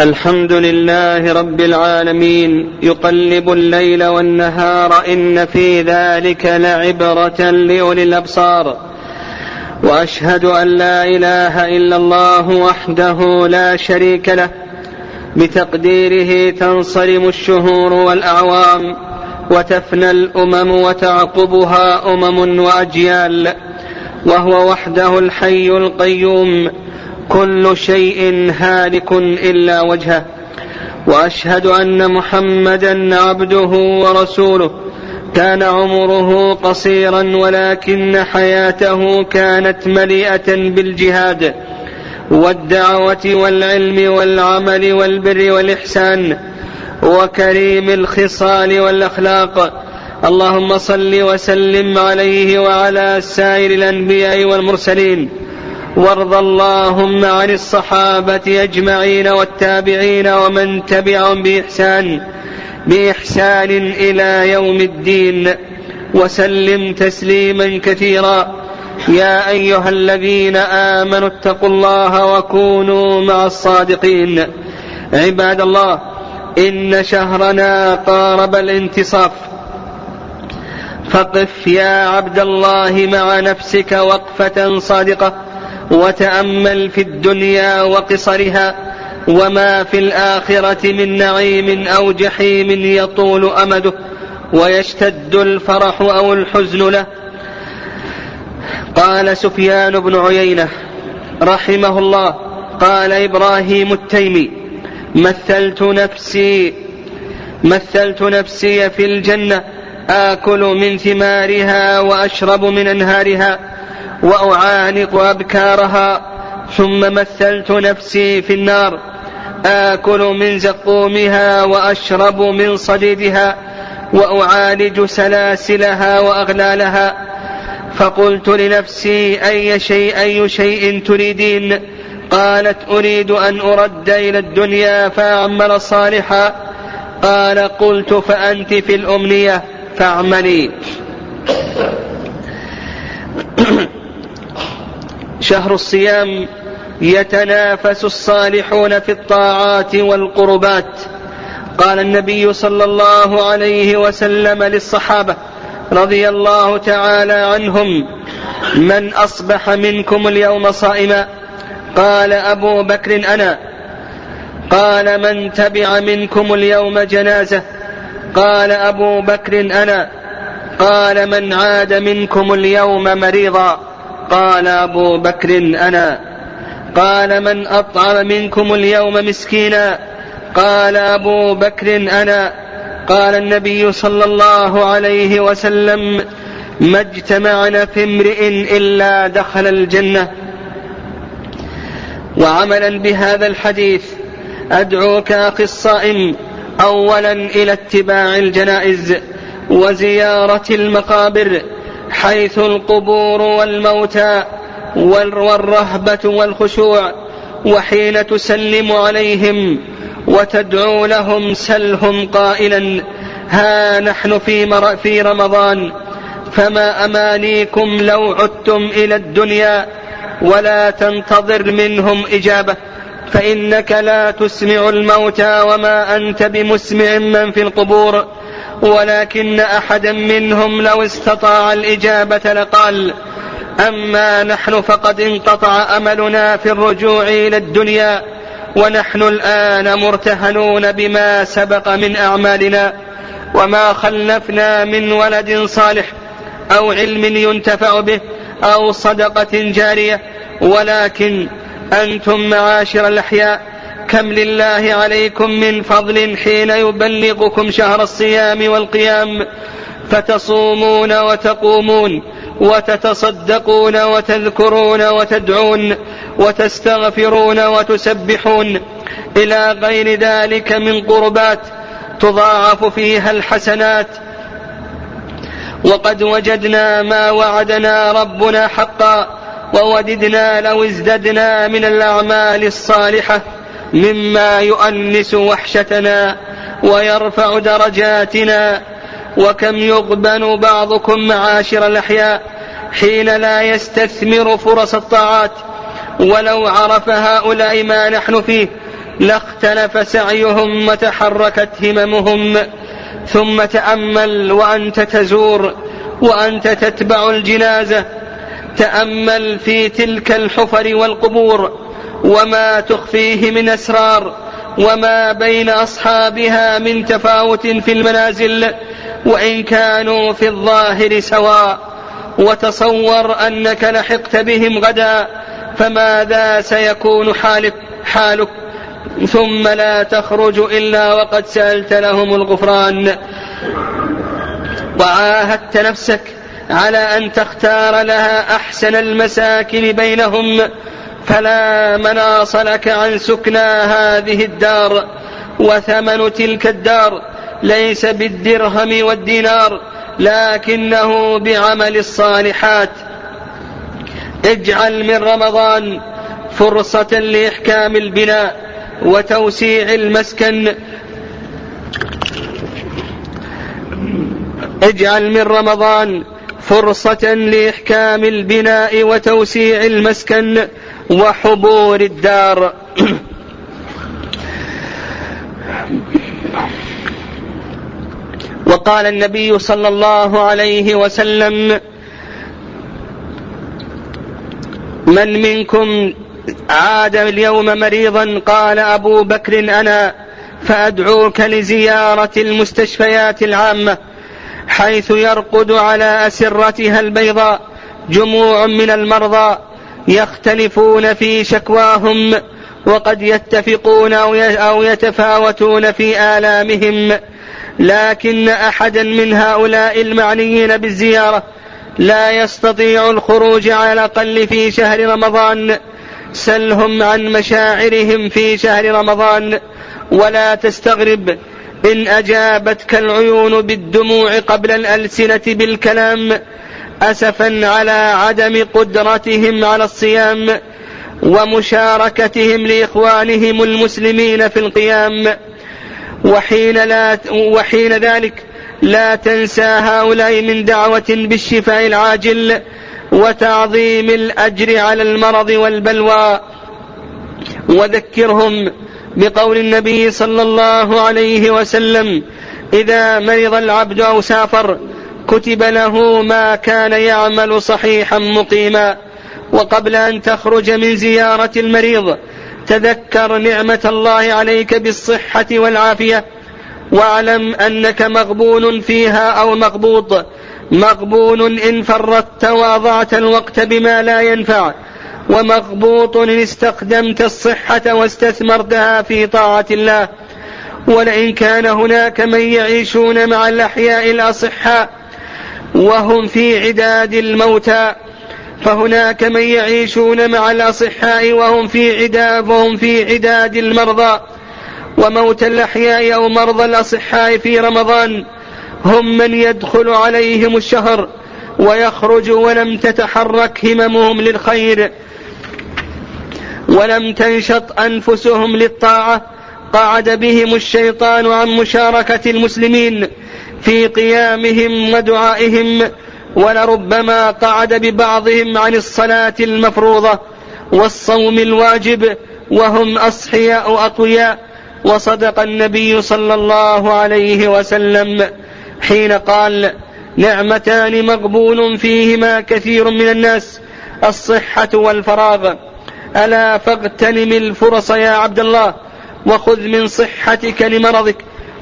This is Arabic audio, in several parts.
الحمد لله رب العالمين. يقلب الليل والنهار إن في ذلك لعبرة لأولي الأبصار. وأشهد أن لا إله إلا الله وحده لا شريك له. بتقديره تنصرم الشهور والأعوام. وتفنى الأمم وتعقبها أمم وأجيال. وهو وحده الحي القيوم. كل شيء هالك إلا وجهه. وأشهد أن محمدا عبده ورسوله. كان عمره قصيرا ولكن حياته كانت مليئة بالجهاد والدعوة والعلم والعمل والبر والإحسان وكريم الخصال والأخلاق. اللهم صل وسلم عليه وعلى سائر الأنبياء والمرسلين. وارض اللهم عن الصحابة أجمعين والتابعين ومن تبعهم بإحسان بإحسان إلى يوم الدين. وسلم تسليما كثيرا. يا أيها الذين آمنوا اتقوا الله وكونوا مع الصادقين. عباد الله إن شهرنا قارب الانتصاف. فقف يا عبد الله مع نفسك وقفة صادقة. وتأمل في الدنيا وقصرها وما في الآخرة من نعيم أو جحيم يطول أمده ويشتد الفرح أو الحزن له. قال سفيان بن عيينة رحمه الله قال إبراهيم التيمي مثلت نفسي مثلت نفسي في الجنة آكل من ثمارها وأشرب من أنهارها. وأعانق أبكارها ثم مثلت نفسي في النار. آكل من زقومها وأشرب من صديدها وأعالج سلاسلها وأغلالها. فقلت لنفسي أي شيء أي شيء تريدين؟ قالت أريد أن أرد إلى الدنيا فأعمل صالحا. قال قلت فأنت في الأمنية فاعملي. شهر الصيام يتنافس الصالحون في الطاعات والقربات. قال النبي صلى الله عليه وسلم للصحابة رضي الله تعالى عنهم من أصبح منكم اليوم صائما؟ قال أبو بكر أنا. قال من تبع منكم اليوم جنازة؟ قال أبو بكر أنا. قال من عاد منكم اليوم مريضا؟ قال أبو بكر أنا. قال من أطعم منكم اليوم مسكينا؟ قال أبو بكر أنا. قال النبي صلى الله عليه وسلم ما اجتمعنا في امرئ إلا دخل الجنة. وعملا بهذا الحديث أدعوك أخي الصائم أولا إلى اتباع الجنائز وزيارة المقابر حيث القبور والموتى والرهبة والخشوع وحين تسلم عليهم وتدعو لهم سلهم قائلا ها نحن في, في رمضان فما أمانيكم لو عدتم إلى الدنيا ولا تنتظر منهم إجابة فإنك لا تسمع الموتى وما أنت بمسمع من في القبور. ولكن أحدا منهم لو استطاع الإجابة لقال أما نحن فقد انقطع أملنا في الرجوع إلى الدنيا ونحن الآن مرتهنون بما سبق من أعمالنا وما خلفنا من ولد صالح أو علم ينتفع به أو صدقة جارية ولكن أنتم معاشر الأحياء كم لله عليكم من فضل حين يبلغكم شهر الصيام والقيام فتصومون وتقومون وتتصدقون وتذكرون وتدعون وتستغفرون وتسبحون إلى غير ذلك من قربات تضاعف فيها الحسنات. وقد وجدنا ما وعدنا ربنا حقا ووددنا لو ازددنا من الأعمال الصالحة مما يؤنس وحشتنا ويرفع درجاتنا وكم يغبن بعضكم معاشر الأحياء حين لا يستثمر فرص الطاعات ولو عرف هؤلاء ما نحن فيه لاختلف سعيهم وتحركت هممهم ثم تأمل وأنت تزور وأنت تتبع الجنازة تأمل في تلك الحفر والقبور وما تخفيه من أسرار وما بين أصحابها من تفاوت في المنازل وإن كانوا في الظاهر سواء وتصور أنك لحقت بهم غدا فماذا سيكون حالك حالك؟ ثم لا تخرج إلا وقد سألت لهم الغفران. وعاهدت نفسك على أن تختار لها أحسن المساكن بينهم فلا مناص لك عن سكنى هذه الدار وثمن تلك الدار ليس بالدرهم والدينار لكنه بعمل الصالحات. اجعل من رمضان فرصة لإحكام البناء وتوسيع المسكن. اجعل من رمضان فرصة لإحكام البناء وتوسيع المسكن. وحبور الدار. وقال النبي صلى الله عليه وسلم من منكم عاد اليوم مريضا قال أبو بكر أنا فأدعوك لزيارة المستشفيات العامة حيث يرقد على أسرتها البيضاء جموع من المرضى يختلفون في شكواهم وقد يتفقون أو يتفاوتون في آلامهم. لكن أحدا من هؤلاء المعنيين بالزيارة لا يستطيع الخروج على الأقل في شهر رمضان. سلهم عن مشاعرهم في شهر رمضان. ولا تستغرب إن أجابتك العيون بالدموع قبل الألسنة بالكلام. اسفا على عدم قدرتهم على الصيام ومشاركتهم لإخوانهم المسلمين في القيام. وحين لا وحين ذلك لا تنسى هؤلاء من دعوة بالشفاء العاجل وتعظيم الأجر على المرض والبلوى. وذكرهم بقول النبي صلى الله عليه وسلم إذا مرض العبد أو سافر كتب له ما كان يعمل صحيحا مقيما. وقبل أن تخرج من زيارة المريض تذكر نعمة الله عليك بالصحة والعافية. واعلم أنك مغبون فيها أو مغبوط. مغبون إن فرطت وأضعت الوقت بما لا ينفع. ومغبوط إن استخدمت الصحة واستثمرتها في طاعة الله. ولئن كان هناك من يعيشون مع الأحياء الأصحاء وهم في عداد الموتى فهناك من يعيشون مع الأصحاء وهم في عداد وهم في عداد المرضى. وموت الأحياء أو مرضى الأصحاء في رمضان هم من يدخل عليهم الشهر ويخرج ولم تتحرك هممهم للخير. ولم تنشط أنفسهم للطاعة قعد بهم الشيطان عن مشاركة المسلمين. في قيامهم ودعائهم ولربما قعد ببعضهم عن الصلاة المفروضة والصوم الواجب وهم أصحياء أقوياء وصدق النبي صلى الله عليه وسلم حين قال نعمتان مغبون فيهما كثير من الناس الصحة والفراغ. ألا فاغتنم الفرص يا عبد الله وخذ من صحتك لمرضك.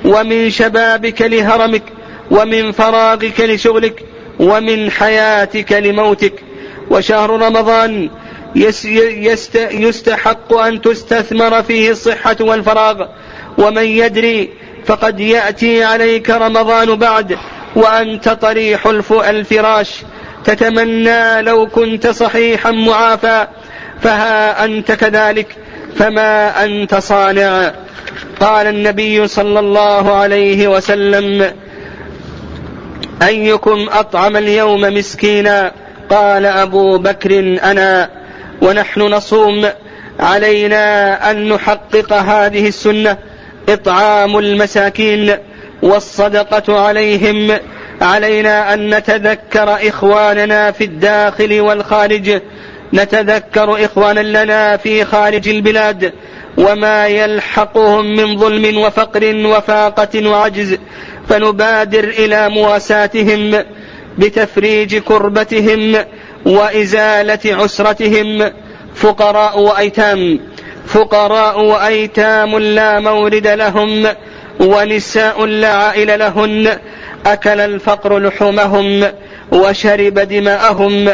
ومن شبابك لهرمك ومن فراغك لشغلك ومن حياتك لموتك. وشهر رمضان يستحق أن تستثمر فيه الصحة والفراغ. ومن يدري فقد يأتي عليك رمضان بعد وأنت طريح الفراش. تتمنى لو كنت صحيحا معافى فها أنت كذلك فما أنت صانع. قال النبي صلى الله عليه وسلم أيكم أطعم اليوم مسكينا؟ قال أبو بكر أنا. ونحن نصوم. علينا أن نحقق هذه السنة. إطعام المساكين. والصدقة عليهم. علينا أن نتذكر إخواننا في الداخل والخارج. نتذكر إخوانا لنا في خارج البلاد وما يلحقهم من ظلم وفقر وفاقة وعجز فنبادر إلى مواساتهم بتفريج كربتهم وإزالة عسرتهم. فقراء وأيتام فقراء وأيتام لا مورد لهم ونساء لا عائل لهن أكل الفقر لحومهم وشرب دماءهم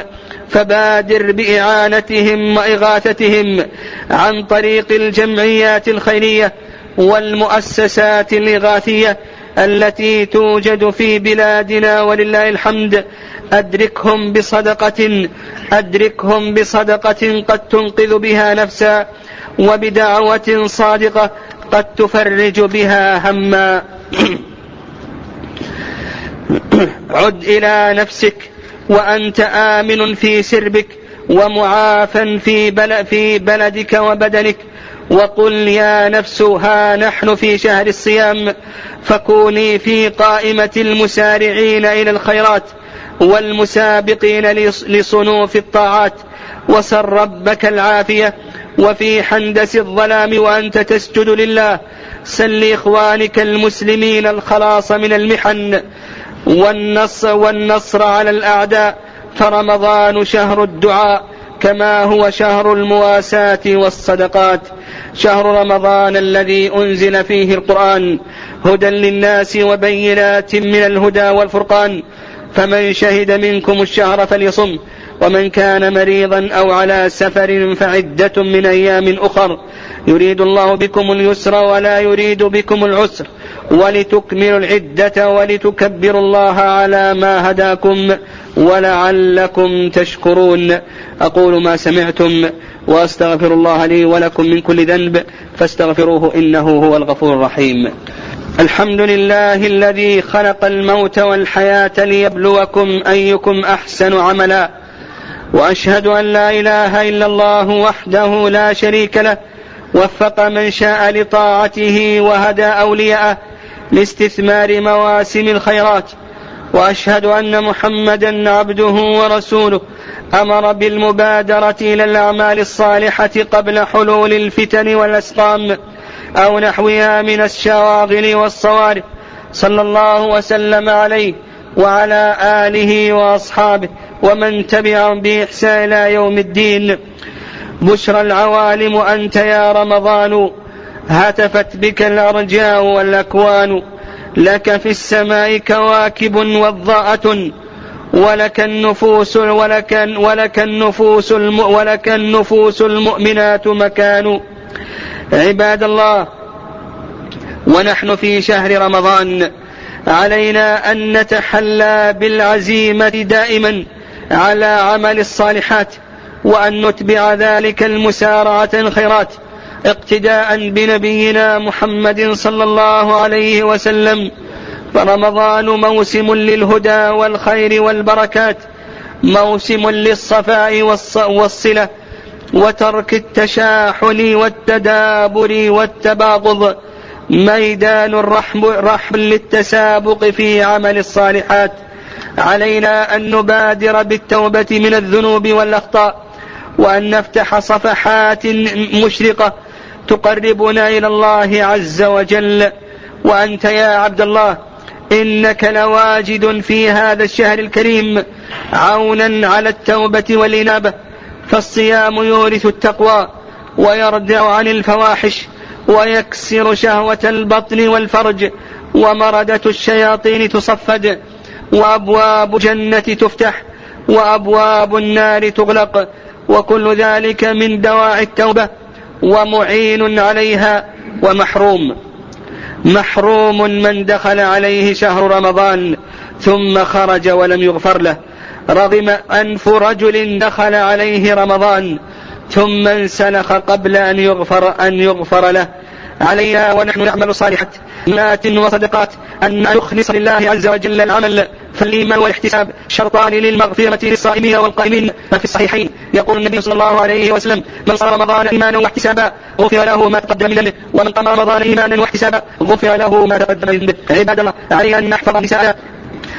فبادر بإعانتهم وإغاثتهم عن طريق الجمعيات الخيرية والمؤسسات الإغاثية التي توجد في بلادنا ولله الحمد. أدركهم بصدقة أدركهم بصدقة قد تنقذ بها نفسا وبدعوة صادقة قد تفرج بها هما. عد إلى نفسك وأنت آمن في سربك ومعافى في, بل في بلدك وبدنك. وقل يا نفس ها نحن في شهر الصيام فكوني في قائمة المسارعين إلى الخيرات والمسابقين لصنوف الطاعات. وسر ربك العافية وفي حندس الظلام وأنت تسجد لله. سل إخوانك المسلمين الخلاص من المحن. والنصر, والنصر على الأعداء فرمضان شهر الدعاء كما هو شهر المواساة والصدقات. شهر رمضان الذي أنزل فيه القرآن هدى للناس وبينات من الهدى والفرقان. فمن شهد منكم الشهر فليصم ومن كان مريضا أو على سفر فعدة من أيام أخر. يريد الله بكم اليسر ولا يريد بكم العسر. ولتكملوا العدة ولتكبروا الله على ما هداكم ولعلكم تشكرون. أقول ما سمعتم وأستغفر الله لي ولكم من كل ذنب فاستغفروه إنه هو الغفور الرحيم. الحمد لله الذي خلق الموت والحياة ليبلوكم أيكم أحسن عملا. وأشهد أن لا إله إلا الله وحده لا شريك له. وفق من شاء لطاعته وهدى أولياءه. لاستثمار مواسم الخيرات وأشهد أن محمدا عبده ورسوله أمر بالمبادرة إلى الأعمال الصالحة قبل حلول الفتن والأسقام أو نحوها من الشواغل والصوارف. صلى الله وسلم عليه وعلى آله وأصحابه ومن تبعهم بإحسان إلى يوم الدين. بشرى العوالم أنت يا رمضان. هتفت بك الأرجاء والأكوان لك في السماء كواكب وضاءة ولك النفوس ولك ولك النفوس ولك النفوس المؤمنات مكان. عباد الله ونحن في شهر رمضان علينا أن نتحلى بالعزيمة دائما على عمل الصالحات وأن نتبع ذلك المسارعة الخيرات. اقتداء بنبينا محمد صلى الله عليه وسلم. فرمضان موسم للهدى والخير والبركات موسم للصفاء والصلة وترك التشاحن والتدابر والتباغض ميدان رحب للتسابق في عمل الصالحات. علينا أن نبادر بالتوبة من الذنوب والأخطاء وأن نفتح صفحات مشرقة تقربنا إلى الله عز وجل. وأنت يا عبد الله إنك لواجد في هذا الشهر الكريم عونا على التوبة والإنابة. فالصيام يورث التقوى ويردع عن الفواحش ويكسر شهوة البطن والفرج. ومردة الشياطين تصفد. وأبواب جنة تفتح. وأبواب النار تغلق. وكل ذلك من دواعي التوبة. ومعين عليها ومحروم. محروم من دخل عليه شهر رمضان ثم خرج ولم يغفر له. رغم أنف رجل دخل عليه رمضان ثم انسلخ قبل أن يغفر أن يغفر له. علينا ونحن نعمل صالحات مات وصدقات. أن نخلص لله عز وجل العمل. فالإيمان والاحتساب شرطان للمغفرة للصائمين والقائمين. ما في الصحيحين يقول النبي صلى الله عليه وسلم من صار رمضان إيمانا واحتسابا غفر له ما تقدم من ذنبه ومن قام رمضان إيمانا واحتسابا غفر له ما تقدم من ذنبه عباد الله علينا أن نحفظ نساءنا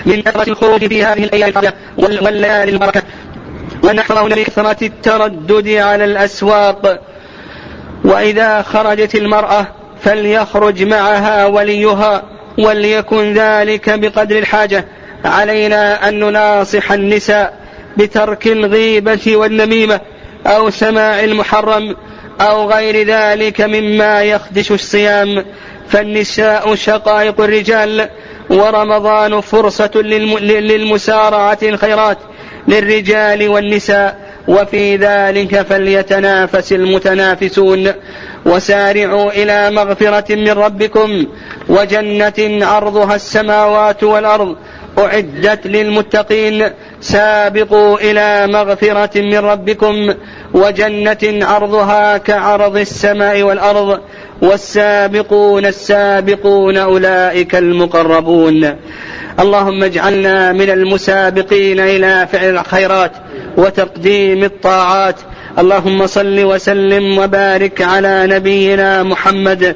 من كثرة الخروج في هذه الأيام الفاضلة والليالي البركة. ونحره لكثرة التردد على الأسواق. وإذا خرجت المرأة فليخرج معها وليها وليكن ذلك بقدر الحاجة. علينا أن نناصح النساء بترك الغيبة والنميمة أو سماع المحرم أو غير ذلك مما يخدش الصيام. فالنساء شقائق الرجال ورمضان فرصة للمسارعة الخيرات للرجال والنساء. وفي ذلك فليتنافس المتنافسون وسارعوا إلى مغفرة من ربكم وجنة عرضها السماوات والأرض أعدت للمتقين سابقوا إلى مغفرة من ربكم وجنة عرضها كعرض السماء والأرض والسابقون السابقون أولئك المقربون. اللهم اجعلنا من المسابقين إلى فعل الخيرات. وتقديم الطاعات. اللهم صل وسلم وبارك على نبينا محمد.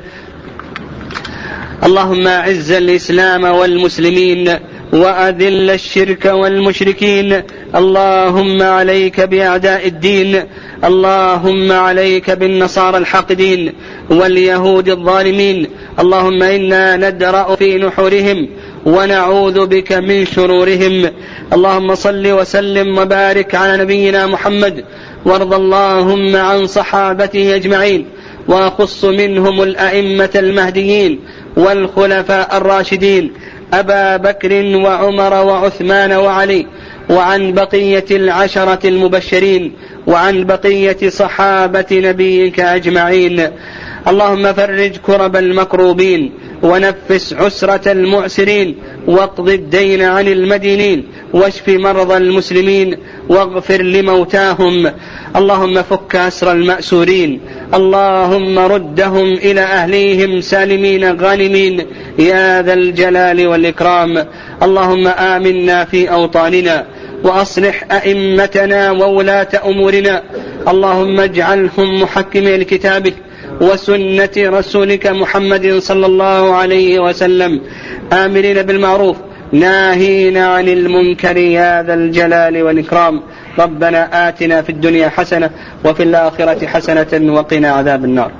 اللهم أعز الإسلام والمسلمين وأذل الشرك والمشركين. اللهم عليك بأعداء الدين. اللهم عليك بالنصارى الحاقدين واليهود الظالمين. اللهم إنا ندرأ في نحورهم. ونعوذ بك من شرورهم. اللهم صل وسلم وبارك على نبينا محمد. وارض اللهم عن صحابته أجمعين. وأخص منهم الأئمة المهديين والخلفاء الراشدين. أبا بكر وعمر وعثمان وعلي. وعن بقية العشرة المبشرين. وعن بقية صحابة نبيك أجمعين. اللهم فرج كرب المكروبين. ونفس عسرة المعسرين واقض الدين عن المدينين واشف مرضى المسلمين واغفر لموتاهم. اللهم فك أسر المأسورين. اللهم ردهم إلى أهليهم سالمين غانمين. يا ذا الجلال والإكرام. اللهم آمنا في أوطاننا وأصلح أئمتنا وولاة أمورنا. اللهم اجعلهم محكمين لكتابك. وسنة رسولك محمد صلى الله عليه وسلم. آمرين بالمعروف ناهين عن المنكر يا ذا الجلال والإكرام. ربنا آتنا في الدنيا حسنة وفي الآخرة حسنة وقنا عذاب النار.